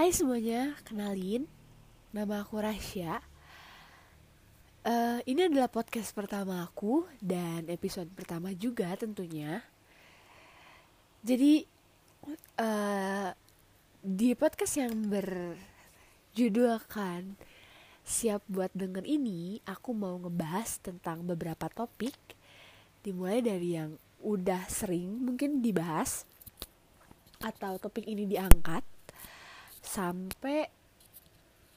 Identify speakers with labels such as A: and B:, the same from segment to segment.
A: Hai semuanya, kenalin. Nama aku Rasya. Uh, Ini adalah podcast pertama aku Dan episode pertama juga tentunya. Jadi uh, Di podcast yang berjudulkan Siap buat denger ini Aku mau ngebahas tentang beberapa topik. Dimulai dari yang udah sering mungkin dibahas Atau topik ini diangkat sampai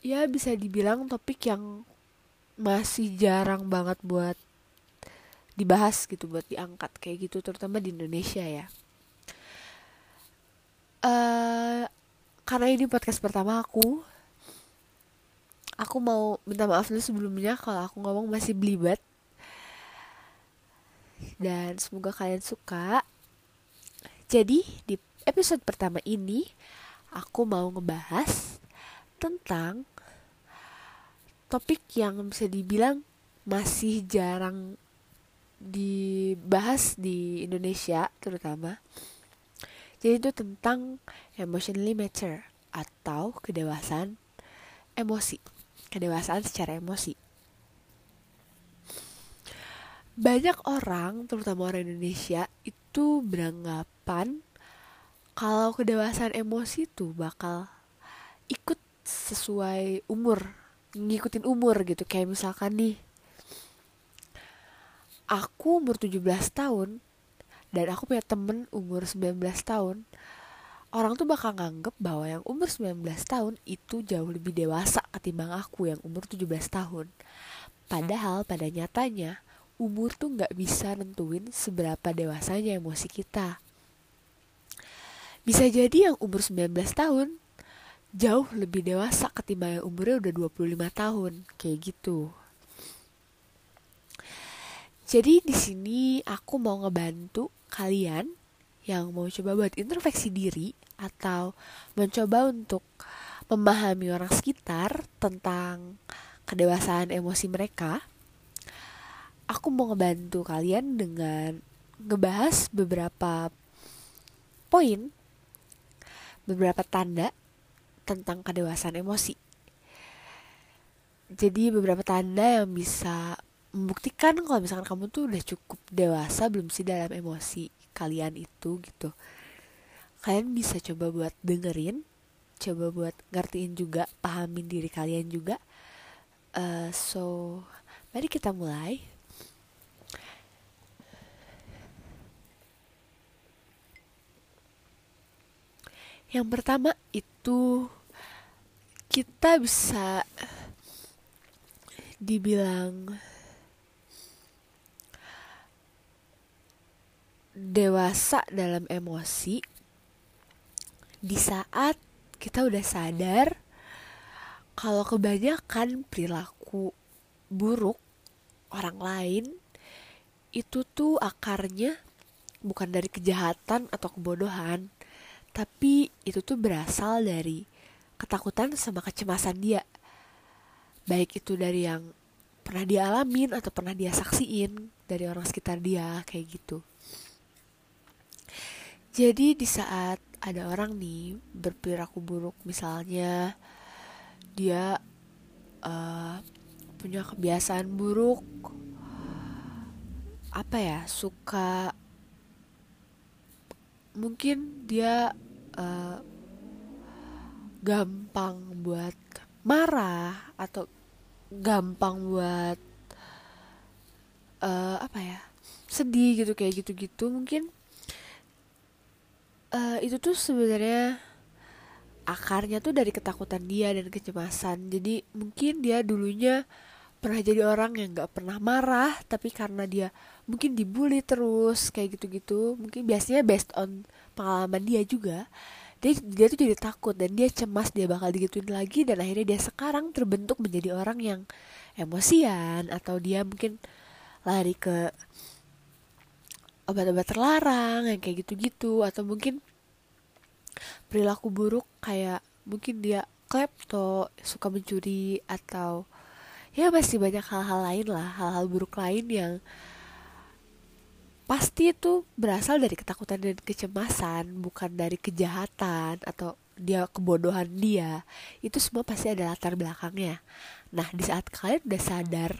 A: ya bisa dibilang topik yang masih jarang banget buat dibahas gitu buat diangkat kayak gitu terutama di Indonesia ya. Uh, karena ini podcast pertama aku aku mau minta maaf dulu sebelumnya kalau aku ngomong masih belibet. Dan semoga kalian suka. Jadi di episode pertama ini aku mau ngebahas tentang topik yang bisa dibilang masih jarang dibahas di Indonesia terutama jadi itu tentang emotionally mature atau kedewasaan emosi kedewasaan secara emosi. Banyak orang terutama orang Indonesia itu beranggapan kalau kedewasaan emosi tuh bakal ikut sesuai umur ngikutin umur gitu. Kayak misalkan nih aku umur 17 tahun dan aku punya temen umur 19 tahun orang tuh bakal nganggep bahwa yang umur 19 tahun itu jauh lebih dewasa ketimbang aku yang umur 17 tahun. Padahal pada nyatanya umur tuh nggak bisa nentuin seberapa dewasanya emosi kita bisa jadi yang umur 19 tahun jauh lebih dewasa ketimbang yang umurnya udah 25 tahun, kayak gitu. Jadi di sini aku mau ngebantu kalian yang mau coba buat introspeksi diri atau mencoba untuk memahami orang sekitar tentang kedewasaan emosi mereka. Aku mau ngebantu kalian dengan ngebahas beberapa poin beberapa tanda tentang kedewasaan emosi. Jadi beberapa tanda yang bisa membuktikan kalau misalkan kamu tuh udah cukup dewasa belum sih dalam emosi kalian itu gitu. Kalian bisa coba buat dengerin, coba buat ngertiin juga, pahamin diri kalian juga. Uh, so, mari kita mulai. Yang pertama itu kita bisa dibilang dewasa dalam emosi di saat kita udah sadar kalau kebanyakan perilaku buruk orang lain itu tuh akarnya bukan dari kejahatan atau kebodohan tapi itu tuh berasal dari ketakutan sama kecemasan dia. Baik itu dari yang pernah dia alamin atau pernah dia saksiin dari orang sekitar dia kayak gitu. Jadi di saat ada orang nih berperilaku buruk misalnya dia uh, punya kebiasaan buruk apa ya suka mungkin dia uh, gampang buat marah atau gampang buat uh, apa ya sedih gitu kayak gitu-gitu. Mungkin uh, itu tuh sebenarnya akarnya tuh dari ketakutan dia dan kecemasan. Jadi mungkin dia dulunya pernah jadi orang yang nggak pernah marah tapi karena dia mungkin dibully terus kayak gitu-gitu. Mungkin biasanya based on pengalaman dia juga. Dia dia tuh jadi takut dan dia cemas dia bakal digituin lagi dan akhirnya dia sekarang terbentuk menjadi orang yang emosian atau dia mungkin lari ke obat-obat terlarang yang kayak gitu-gitu atau mungkin perilaku buruk kayak mungkin dia klepto suka mencuri atau ya masih banyak hal-hal lain lah hal-hal buruk lain yang pasti itu berasal dari ketakutan dan kecemasan bukan dari kejahatan atau dia kebodohan dia. Itu semua pasti ada latar belakangnya. Nah di saat kalian udah sadar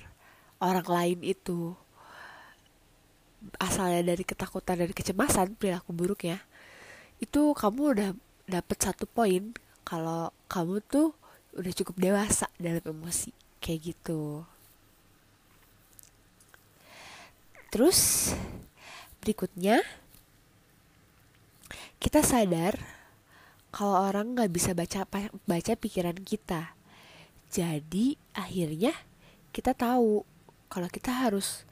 A: orang lain itu asalnya dari ketakutan dan kecemasan perilaku buruk ya itu kamu udah dapet satu poin kalau kamu tuh udah cukup dewasa dalam emosi kayak gitu terus berikutnya kita sadar kalau orang nggak bisa baca baca pikiran kita jadi akhirnya kita tahu kalau kita harus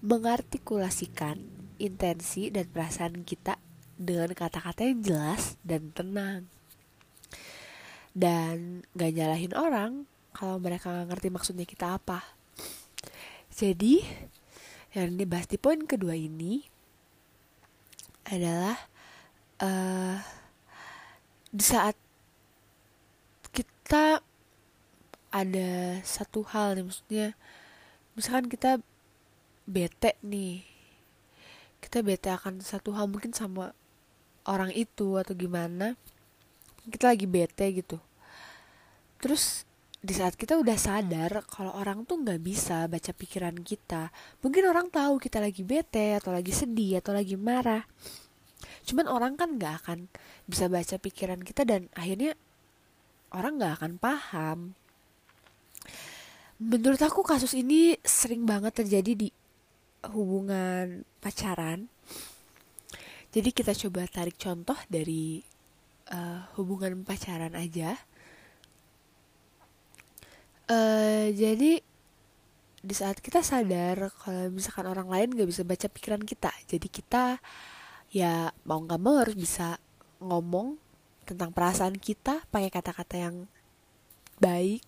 A: mengartikulasikan intensi dan perasaan kita dengan kata-kata yang jelas dan tenang. Dan gak nyalahin orang kalau mereka gak ngerti maksudnya kita apa. Jadi, yang dibahas di poin kedua ini adalah uh, di saat kita ada satu hal nih maksudnya misalkan kita bete nih kita bete akan satu hal mungkin sama orang itu atau gimana kita lagi bete gitu terus di saat kita udah sadar kalau orang tuh nggak bisa baca pikiran kita. Mungkin orang tahu kita lagi bete atau lagi sedih atau lagi marah. Cuman orang kan nggak akan bisa baca pikiran kita dan akhirnya orang nggak akan paham. Menurut aku kasus ini sering banget terjadi di hubungan pacaran. Jadi kita coba tarik contoh dari uh, hubungan pacaran aja. Uh, jadi di saat kita sadar kalau misalkan orang lain gak bisa baca pikiran kita, jadi kita ya mau nggak mau harus bisa ngomong tentang perasaan kita pakai kata-kata yang baik,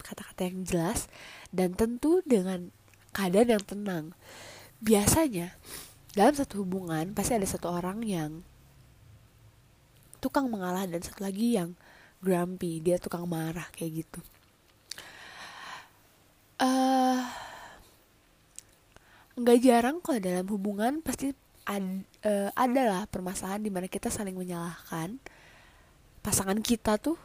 A: kata-kata yang jelas, dan tentu dengan keadaan yang tenang. Biasanya dalam satu hubungan pasti ada satu orang yang tukang mengalah dan satu lagi yang grumpy dia tukang marah kayak gitu uh, nggak jarang kalau dalam hubungan pasti ad, uh, adalah permasalahan di mana kita saling menyalahkan. Pasangan kita tuh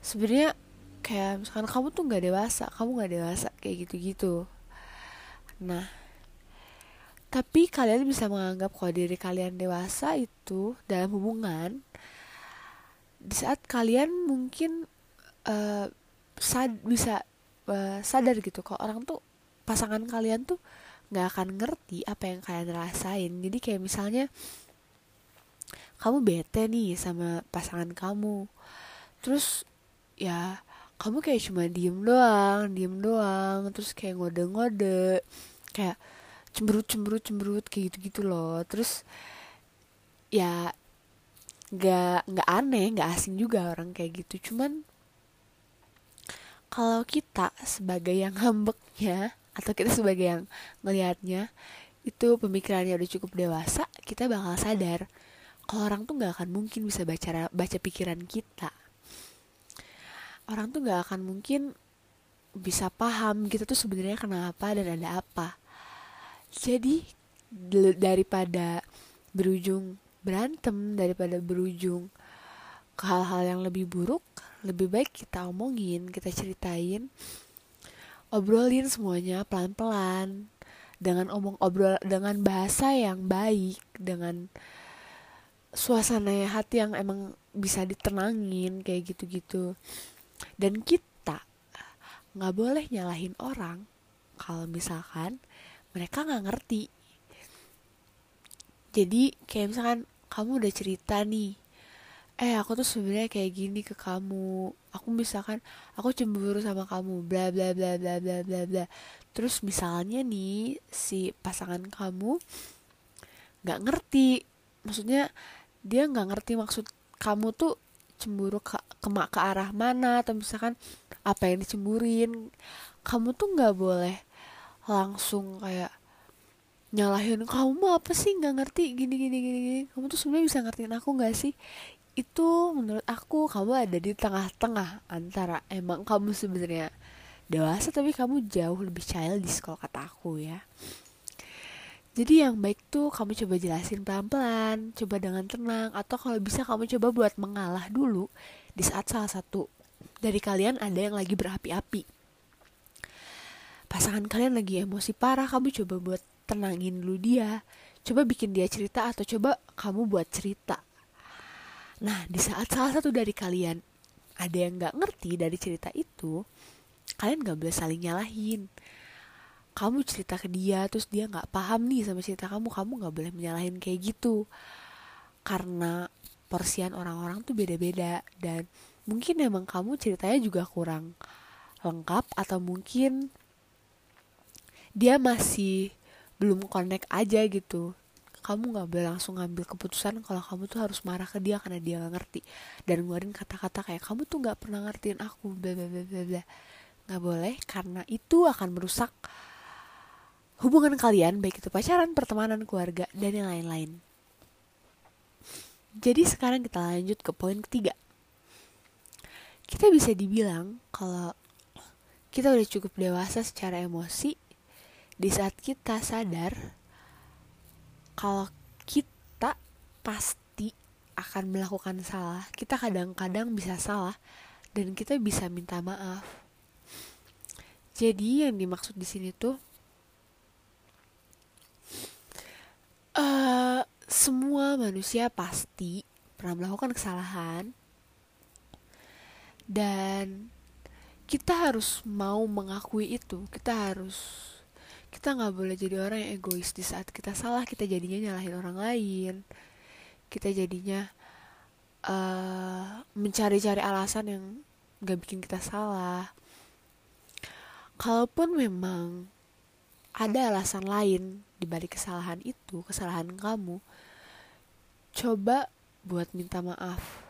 A: sebenarnya kayak misalkan kamu tuh nggak dewasa kamu nggak dewasa kayak gitu gitu nah tapi kalian bisa menganggap kalau diri kalian dewasa itu dalam hubungan di saat kalian mungkin uh, sad bisa uh, sadar gitu kalau orang tuh pasangan kalian tuh nggak akan ngerti apa yang kalian rasain. Jadi kayak misalnya kamu bete nih sama pasangan kamu. Terus ya kamu kayak cuma diem doang diem doang terus kayak ngode-ngode kayak cemberut cemberut cemberut kayak gitu gitu loh. Terus ya nggak nggak aneh nggak asing juga orang kayak gitu. Cuman kalau kita sebagai yang ngambeknya atau kita sebagai yang ngelihatnya itu pemikirannya udah cukup dewasa kita bakal sadar kalau orang tuh nggak akan mungkin bisa baca baca pikiran kita. Orang tuh nggak akan mungkin bisa paham kita tuh sebenarnya kenapa dan ada apa. Jadi daripada berujung berantem daripada berujung ke hal-hal yang lebih buruk lebih baik kita omongin kita ceritain. Obrolin semuanya pelan-pelan. Dengan omong obrol dengan bahasa yang baik dengan suasana hati yang emang bisa ditenangin kayak gitu-gitu. Dan kita nggak boleh nyalahin orang kalau misalkan mereka nggak ngerti. Jadi kayak misalkan kamu udah cerita nih eh aku tuh sebenarnya kayak gini ke kamu. Aku misalkan aku cemburu sama kamu bla bla bla bla bla bla bla. Terus misalnya nih si pasangan kamu nggak ngerti. Maksudnya dia nggak ngerti maksud kamu tuh cemburu ke, ke ke arah mana? Atau misalkan apa yang dicemburin? Kamu tuh nggak boleh langsung kayak nyalahin kamu apa sih? Nggak ngerti gini gini gini gini. Kamu tuh sebenarnya bisa ngertiin aku nggak sih itu menurut aku kamu ada di tengah-tengah antara emang kamu sebenarnya dewasa tapi kamu jauh lebih childish kalau kata aku ya Jadi yang baik tuh kamu coba jelasin pelan-pelan, coba dengan tenang, atau kalau bisa kamu coba buat mengalah dulu di saat salah satu dari kalian ada yang lagi berapi-api. Pasangan kalian lagi emosi parah, kamu coba buat tenangin dulu dia. Coba bikin dia cerita atau coba kamu buat cerita. Nah, di saat salah satu dari kalian ada yang gak ngerti dari cerita itu, kalian gak boleh saling nyalahin. Kamu cerita ke dia terus dia nggak paham nih sama cerita kamu kamu nggak boleh menyalahin kayak gitu. Karena porsian orang-orang tuh beda-beda dan mungkin emang kamu ceritanya juga kurang lengkap atau mungkin dia masih belum connect aja gitu kamu nggak boleh langsung ngambil keputusan kalau kamu tuh harus marah ke dia karena dia nggak ngerti dan ngeluarin kata-kata kayak kamu tuh nggak pernah ngertiin aku bla bla bla bla bla nggak boleh karena itu akan merusak hubungan kalian baik itu pacaran, pertemanan, keluarga, dan yang lain-lain. Jadi sekarang kita lanjut ke poin ketiga. Kita bisa dibilang kalau kita udah cukup dewasa secara emosi di saat kita sadar kalau kita pasti akan melakukan salah. Kita kadang-kadang bisa salah dan kita bisa minta maaf. Jadi yang dimaksud di sini tuh uh, semua manusia pasti pernah melakukan kesalahan dan kita harus mau mengakui itu kita harus kita nggak boleh jadi orang yang egois di saat kita salah kita jadinya nyalahin orang lain kita jadinya uh, mencari-cari alasan yang nggak bikin kita salah kalaupun memang ada alasan lain di balik kesalahan itu, kesalahan kamu. Coba buat minta maaf.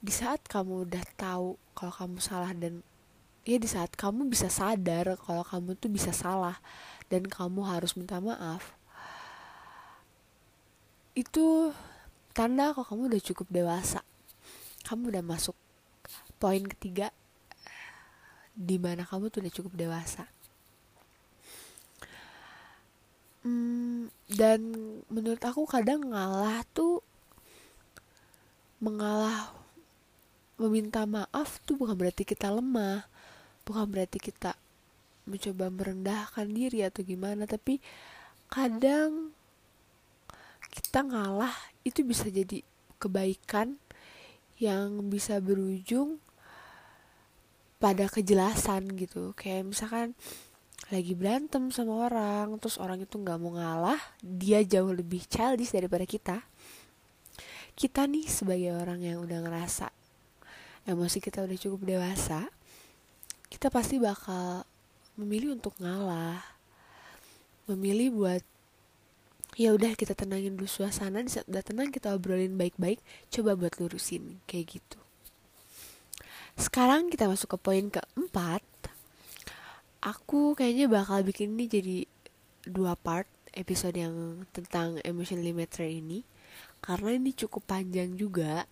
A: Di saat kamu udah tahu kalau kamu salah dan ya di saat kamu bisa sadar kalau kamu tuh bisa salah dan kamu harus minta maaf. Itu tanda kalau kamu udah cukup dewasa. Kamu udah masuk poin ketiga di mana kamu tuh udah cukup dewasa hmm, dan menurut aku kadang ngalah tuh mengalah meminta maaf tuh bukan berarti kita lemah bukan berarti kita mencoba merendahkan diri atau gimana tapi kadang kita ngalah itu bisa jadi kebaikan yang bisa berujung pada kejelasan gitu. Kayak misalkan lagi berantem sama orang terus orang itu nggak mau ngalah dia jauh lebih childish daripada kita. Kita nih sebagai orang yang udah ngerasa emosi kita udah cukup dewasa kita pasti bakal memilih untuk ngalah. Memilih buat ya udah kita tenangin dulu suasana di saat udah tenang kita obrolin baik-baik coba buat lurusin kayak gitu. Sekarang kita masuk ke poin keempat. Aku kayaknya bakal bikin ini jadi dua part episode yang tentang emotion limiter ini karena ini cukup panjang juga.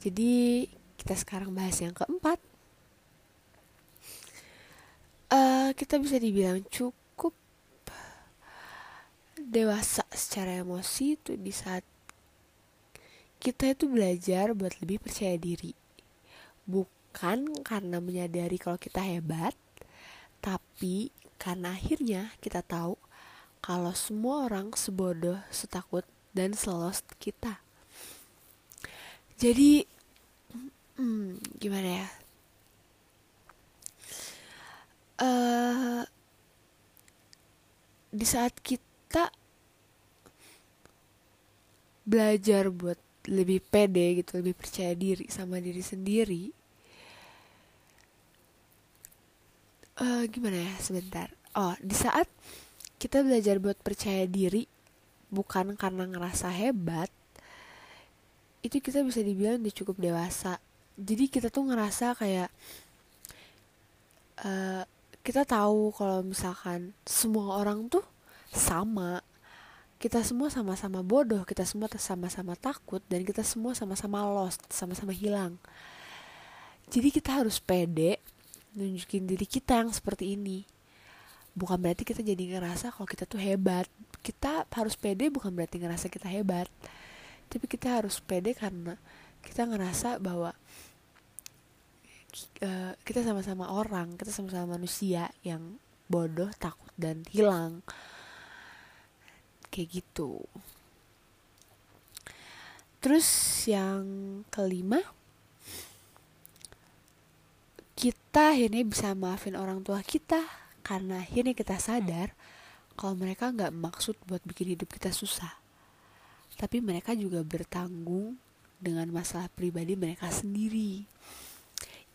A: Jadi kita sekarang bahas yang keempat uh, kita bisa dibilang cukup dewasa secara emosi itu di saat kita itu belajar buat lebih percaya diri bukan karena menyadari kalau kita hebat tapi karena akhirnya kita tahu kalau semua orang sebodoh, setakut, dan selos kita. Jadi, hmm, gimana ya? Uh, di saat kita belajar buat lebih pede gitu, lebih percaya diri sama diri sendiri, uh, gimana ya sebentar. Oh di saat kita belajar buat percaya diri bukan karena ngerasa hebat itu kita bisa dibilang udah cukup dewasa. Jadi kita tuh ngerasa kayak uh, kita tahu kalau misalkan semua orang tuh sama. Kita semua sama-sama bodoh kita semua sama-sama takut dan kita semua sama-sama lost sama-sama hilang. Jadi kita harus pede nunjukin diri kita yang seperti ini. Bukan berarti kita jadi ngerasa kalau kita tuh hebat. Kita harus pede bukan berarti ngerasa kita hebat. Tapi kita harus pede karena kita ngerasa bahwa uh, kita sama-sama orang kita sama-sama manusia yang bodoh takut dan hilang. Kayak gitu. Terus yang kelima kita akhirnya bisa maafin orang tua kita karena akhirnya kita sadar kalau mereka nggak maksud buat bikin hidup kita susah. Tapi mereka juga bertanggung dengan masalah pribadi mereka sendiri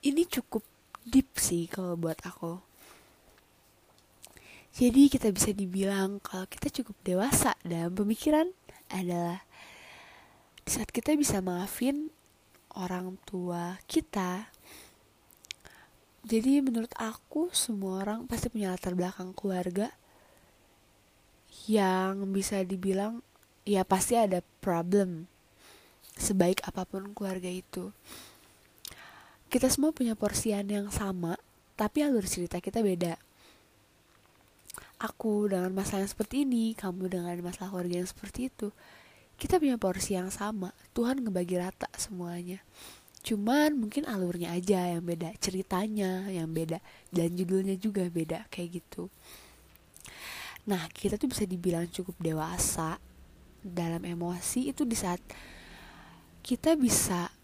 A: ini cukup deep sih kalau buat aku. Jadi kita bisa dibilang kalau kita cukup dewasa dalam pemikiran adalah di saat kita bisa maafin orang tua kita. Jadi menurut aku semua orang pasti punya latar belakang keluarga yang bisa dibilang ya pasti ada problem sebaik apa pun keluarga itu kita semua punya porsian yang sama tapi alur cerita kita beda. Aku dengan masalah yang seperti ini kamu dengan masalah keluarga yang seperti itu kita punya porsi yang sama. Tuhan ngebagi rata semuanya. Cuman mungkin alurnya aja yang beda ceritanya yang beda dan judulnya juga beda kayak gitu. Nah kita tuh bisa dibilang cukup dewasa dalam emosi itu di saat kita bisa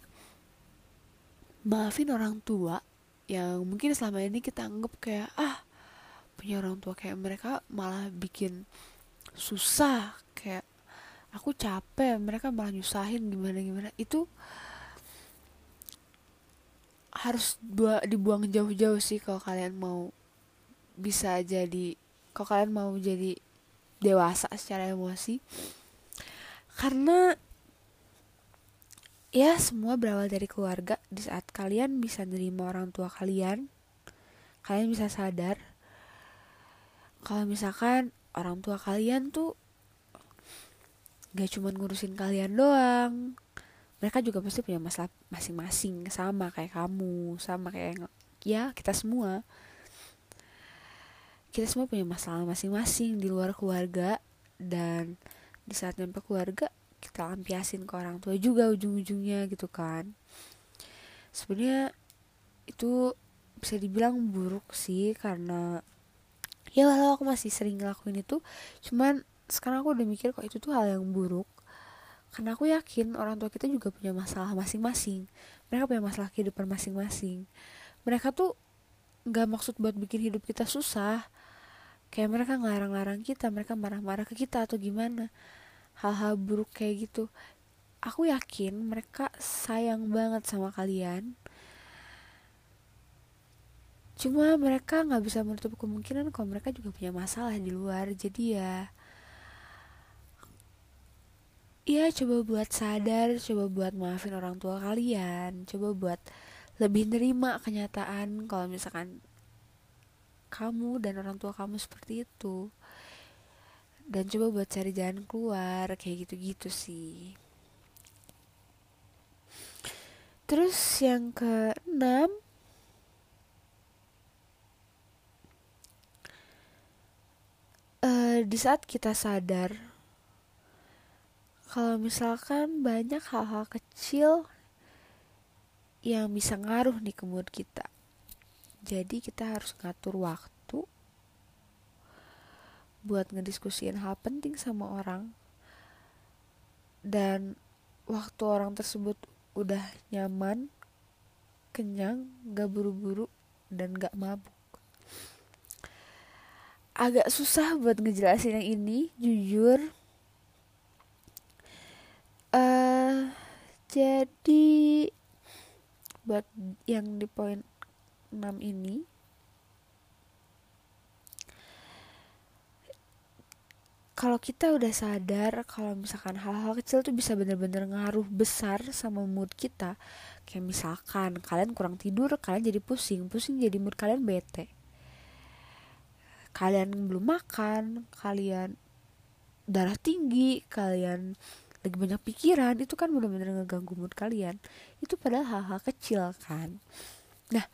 A: maafin orang tua yang mungkin selama ini kita anggap kayak ah punya orang tua kayak mereka malah bikin susah kayak aku capek mereka malah nyusahin gimana gimana. Itu harus dua dibuang jauh-jauh sih kalau kalian mau bisa jadi kalau kalian mau jadi dewasa secara emosi. Karena ya semua berawal dari keluarga. Di saat kalian bisa nerima orang tua kalian kalian bisa sadar kalau misalkan orang tua kalian tuh gak cuma ngurusin kalian doang. Mereka juga pasti punya masalah masing-masing sama kayak kamu sama kayak ya kita semua. Kita semua punya masalah masing-masing di luar keluarga. Dan di saat nyampe keluarga kita lampiasin ke orang tua juga ujung-ujungnya gitu kan. Sebenarnya itu bisa dibilang buruk sih karena ya walau aku masih sering ngelakuin itu cuman sekarang aku udah mikir kok itu tuh hal yang buruk. Karena aku yakin orang tua kita juga punya masalah masing-masing. Mereka punya masalah kehidupan masing-masing. Mereka tuh nggak maksud buat bikin hidup kita susah. Kayak mereka ngelarang-larang kita mereka marah-marah ke kita atau gimana hal-hal buruk kayak gitu. Aku yakin mereka sayang banget sama kalian. Cuma mereka nggak bisa menutup kemungkinan kalau mereka juga punya masalah di luar. Jadi ya Iya coba buat sadar, coba buat maafin orang tua kalian, coba buat lebih nerima kenyataan kalau misalkan kamu dan orang tua kamu seperti itu. Dan coba buat cari jalan keluar, kayak gitu-gitu sih. Terus yang keenam uh, di saat kita sadar kalau misalkan banyak hal-hal kecil yang bisa ngaruh nih ke kita jadi kita harus ngatur waktu buat ngediskusiin hal penting sama orang. Dan waktu orang tersebut udah nyaman kenyang gak buru-buru dan gak mabuk. Agak susah buat ngejelasin yang ini jujur. Uh, jadi buat yang di poin 6 ini kalau kita udah sadar kalau misalkan hal-hal kecil tuh bisa bener-bener ngaruh besar sama mood kita. Kayak misalkan kalian kurang tidur kalian jadi pusing pusing jadi mood kalian bete. Kalian belum makan kalian darah tinggi kalian lagi banyak pikiran itu kan benar-benar ngeganggu mood kalian. Itu padahal hal-hal kecil kan? Nah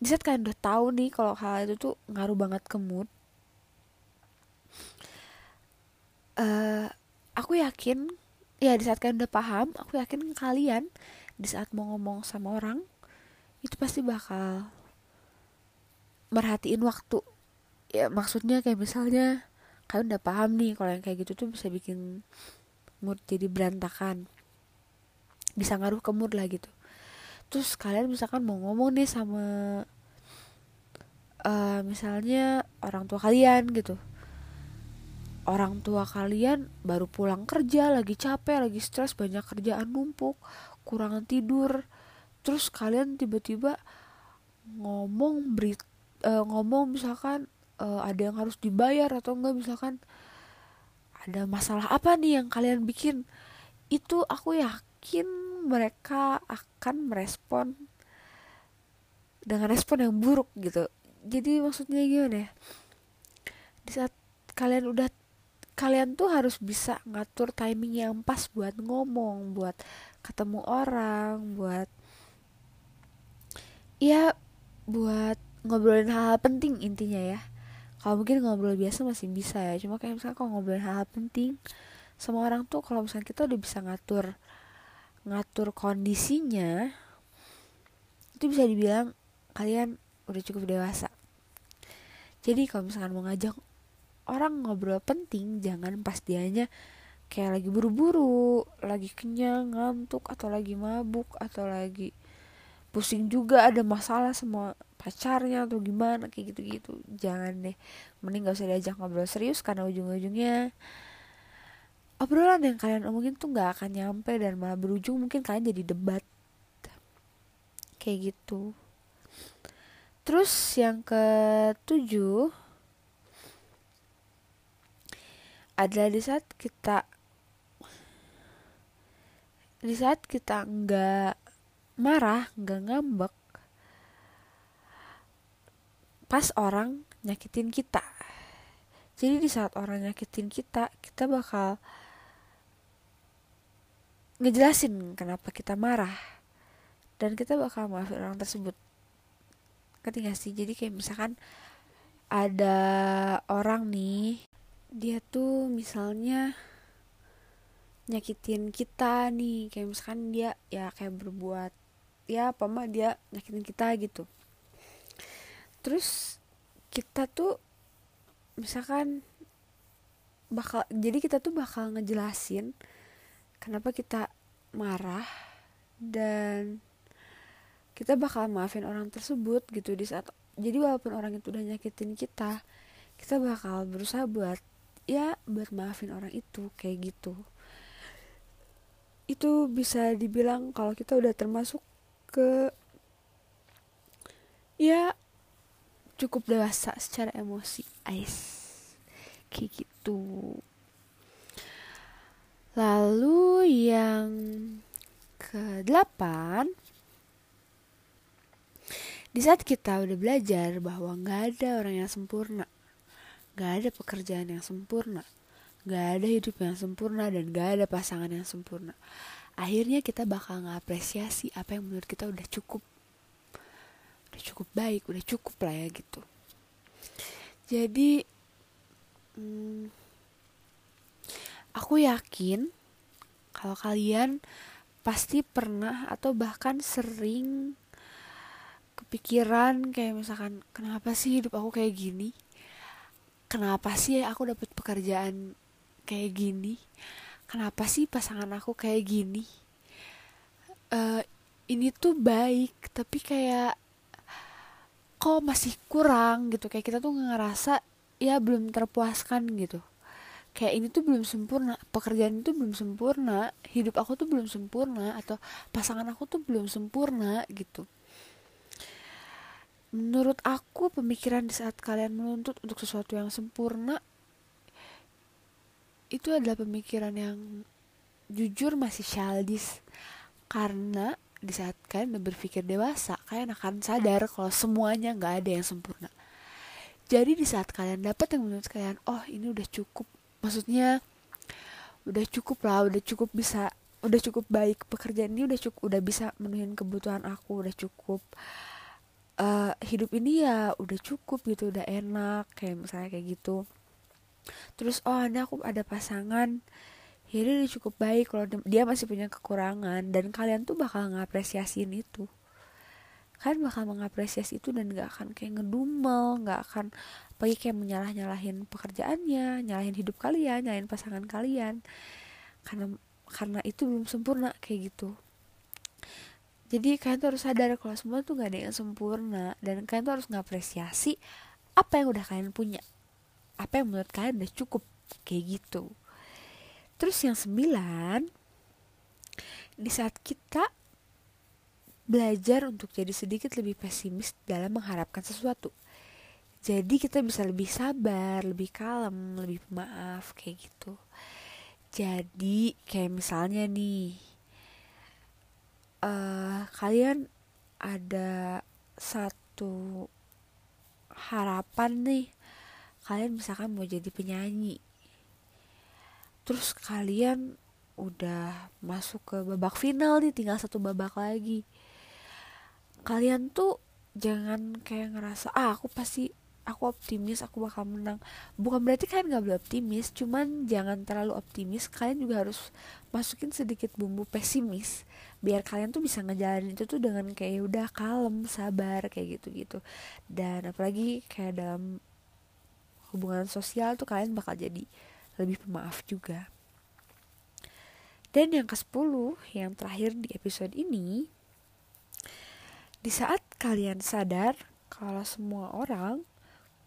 A: di saat kalian udah tahu nih kalau hal itu tuh ngaruh banget ke mood uh, aku yakin ya di saat kalian udah paham aku yakin kalian di saat mau ngomong sama orang itu pasti bakal merhatiin waktu. Ya maksudnya kayak misalnya kalian udah paham nih kalau yang kayak gitu tuh bisa bikin mood jadi berantakan. Bisa ngaruh ke mood lah gitu. Terus kalian misalkan mau ngomong nih sama uh, misalnya orang tua kalian gitu orang tua kalian baru pulang kerja lagi capek lagi stres banyak kerjaan numpuk kurang tidur. Terus kalian tiba-tiba ngomong berit uh, ngomong misalkan uh, ada yang harus dibayar atau enggak misalkan ada masalah apa nih yang kalian bikin? Itu aku yakin mereka akan merespon dengan respon yang buruk gitu. Jadi maksudnya gimana ya? Di saat kalian udah kalian tuh harus bisa ngatur timing yang pas buat ngomong buat ketemu orang buat ya buat ngobrolin hal-hal penting intinya ya. Kalau mungkin ngobrol biasa masih bisa ya cuma kayak misalnya kalau ngobrolin hal-hal penting sama orang tuh kalau misalnya kita udah bisa ngatur ngatur kondisinya itu bisa dibilang kalian udah cukup dewasa. Jadi kalau misalkan mau ngajak orang ngobrol penting jangan pas dianya kayak lagi buru-buru lagi kenyang ngantuk atau lagi mabuk atau lagi pusing juga ada masalah sama pacarnya atau gimana kayak gitu-gitu. Jangan deh mending gak usah diajak ngobrol serius karena ujung-ujungnya obrolan yang kalian omongin tuh gak akan nyampe dan malah berujung mungkin kalian jadi debat. Kayak gitu. Terus yang ketujuh adalah di saat kita di saat kita nggak marah, nggak ngambek, pas orang nyakitin kita. Jadi di saat orang nyakitin kita, kita bakal ngejelasin kenapa kita marah. Dan kita bakal maafin orang tersebut. Gak sih? Jadi kayak misalkan ada orang nih dia tuh misalnya nyakitin kita nih kayak misalkan dia ya kayak berbuat ya apa mah dia nyakitin kita gitu. Terus kita tuh misalkan bakal jadi kita tuh bakal ngejelasin kenapa kita marah dan kita bakal maafin orang tersebut gitu di saat jadi walaupun orang itu udah nyakitin kita kita bakal berusaha buat ya buat maafin orang itu kayak gitu. Itu bisa dibilang kalau kita udah termasuk ke ya cukup dewasa secara emosi. Ice kayak gitu. Lalu yang ke delapan di saat kita udah belajar bahwa nggak ada orang yang sempurna, nggak ada pekerjaan yang sempurna, nggak ada hidup yang sempurna dan nggak ada pasangan yang sempurna. Akhirnya kita bakal ngapresiasi apa yang menurut kita udah cukup, udah cukup baik, udah cukup lah ya gitu. Jadi, hmm, aku yakin kalau kalian pasti pernah atau bahkan sering kepikiran kayak misalkan kenapa sih hidup aku kayak gini kenapa sih aku dapat pekerjaan kayak gini? Kenapa sih pasangan aku kayak gini? Uh, ini tuh baik tapi kayak kok masih kurang? Gitu. Kayak kita tuh ngerasa ya belum terpuaskan gitu. Kayak ini tuh belum sempurna pekerjaan itu belum sempurna hidup aku tuh belum sempurna atau pasangan aku tuh belum sempurna gitu menurut aku pemikiran di saat kalian menuntut untuk sesuatu yang sempurna itu adalah pemikiran yang jujur masih childish. Karena di saat kalian berpikir dewasa kalian akan sadar kalau semuanya nggak ada yang sempurna. Jadi di saat kalian dapat yang menurut kalian oh ini udah cukup maksudnya udah cukup lah udah cukup bisa udah cukup baik pekerjaan ini udah cukup udah bisa menuhin kebutuhan aku udah cukup uh, hidup ini ya udah cukup gitu udah enak kayak misalnya kayak gitu. Terus oh ini aku ada pasangan. Ya dia cukup baik kalau dia masih punya kekurangan dan kalian tuh bakal ngapresiasiin itu. Kalian bakal mengapresiasi itu dan gak akan kayak ngedumel gak akan pergi kayak menyalah nyalahin pekerjaannya nyalahin hidup kalian nyalahin pasangan kalian. Karena karena itu belum sempurna kayak gitu jadi kalian tuh harus sadar kalau semua tuh gak ada yang sempurna. Dan kalian tuh harus ngapresiasi apa yang udah kalian punya. Apa yang menurut kalian udah cukup. Kayak gitu. Terus yang sembilan di saat kita belajar untuk jadi sedikit lebih pesimis dalam mengharapkan sesuatu. Jadi kita bisa lebih sabar lebih kalem lebih maaf kayak gitu. Jadi kayak misalnya nih uh, kalian ada satu harapan nih kalian misalkan mau jadi penyanyi. Terus kalian udah masuk ke babak final nih tinggal satu babak lagi. Kalian tuh jangan kayak ngerasa ah aku pasti aku optimis aku bakal menang. Bukan berarti kalian gak boleh optimis cuman jangan terlalu optimis. Kalian juga harus masukin sedikit bumbu pesimis biar kalian tuh bisa ngejalanin itu tuh dengan kayak ya udah kalem sabar kayak gitu gitu dan apalagi kayak dalam hubungan sosial tuh kalian bakal jadi lebih pemaaf juga. Dan yang ke 10 yang terakhir di episode ini di saat kalian sadar kalau semua orang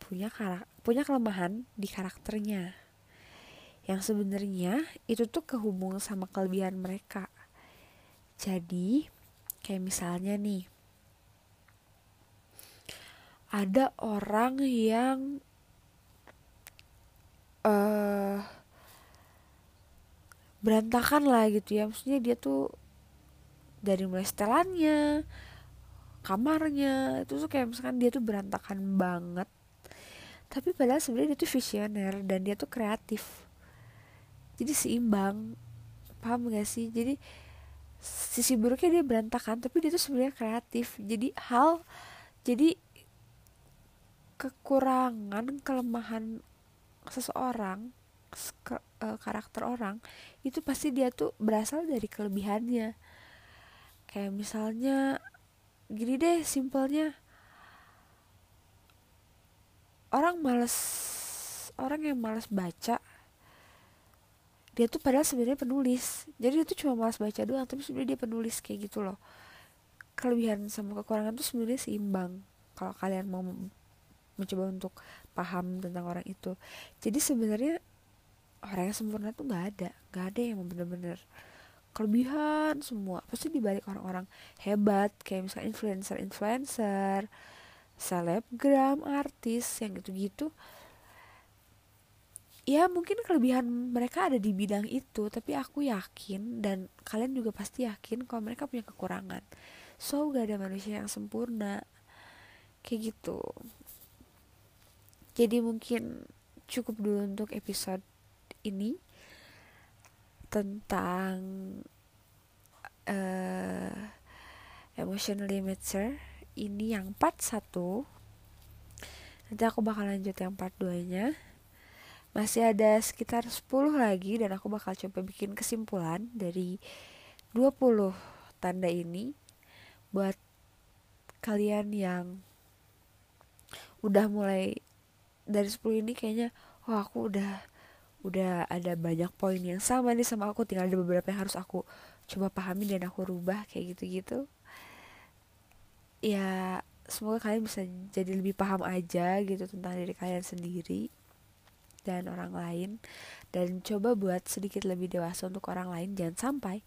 A: punya karak punya kelemahan di karakternya yang sebenarnya itu tuh kehubung sama kelebihan mereka jadi kayak misalnya nih ada orang yang uh, berantakan lah gitu ya. Maksudnya dia tuh dari mulai setelannya kamarnya itu tuh kayak misalkan dia tuh berantakan banget. Tapi padahal sebenarnya dia tuh visioner dan dia tuh kreatif. Jadi seimbang. Paham gak sih? Jadi sisi buruknya dia berantakan tapi dia tuh sebenarnya kreatif. Jadi hal jadi kekurangan kelemahan seseorang ke, uh, karakter orang itu pasti dia tuh berasal dari kelebihannya. Kayak misalnya gini deh simpelnya. Orang males orang yang males baca dia tuh padahal sebenarnya penulis. Jadi dia tuh cuma malas baca doang tapi sebenarnya dia penulis kayak gitu loh. Kelebihan sama kekurangan tuh sebenarnya seimbang kalau kalian mau mencoba untuk paham tentang orang itu. Jadi sebenarnya orang yang sempurna tuh nggak ada nggak ada yang bener-bener kelebihan semua. Pasti dibalik orang-orang hebat kayak misalnya influencer influencer selebgram artis yang gitu-gitu ya mungkin kelebihan mereka ada di bidang itu tapi aku yakin dan kalian juga pasti yakin kalau mereka punya kekurangan. So gak ada manusia yang sempurna. Kayak gitu. Jadi mungkin cukup dulu untuk episode ini tentang uh, emotionally mature ini yang part 1 nanti aku bakal lanjut yang part 2 nya masih ada sekitar 10 lagi dan aku bakal coba bikin kesimpulan dari 20 tanda ini buat kalian yang udah mulai dari 10 ini kayaknya oh, aku udah udah ada banyak poin yang sama nih sama aku tinggal ada beberapa yang harus aku coba pahami dan aku rubah kayak gitu-gitu. Ya semoga kalian bisa jadi lebih paham aja gitu tentang diri kalian sendiri dan orang lain. Dan coba buat sedikit lebih dewasa untuk orang lain jangan sampai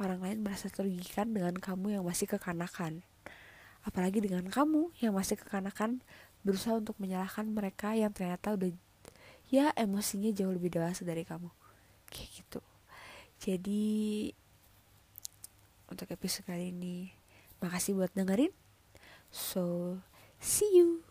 A: orang lain merasa terugikan dengan kamu yang masih kekanakan. Apalagi dengan kamu yang masih kekanakan berusaha untuk menyalahkan mereka yang ternyata udah ya emosinya jauh lebih dewasa dari kamu. Kayak gitu. Jadi untuk episode kali ini makasih buat dengerin. So, see you.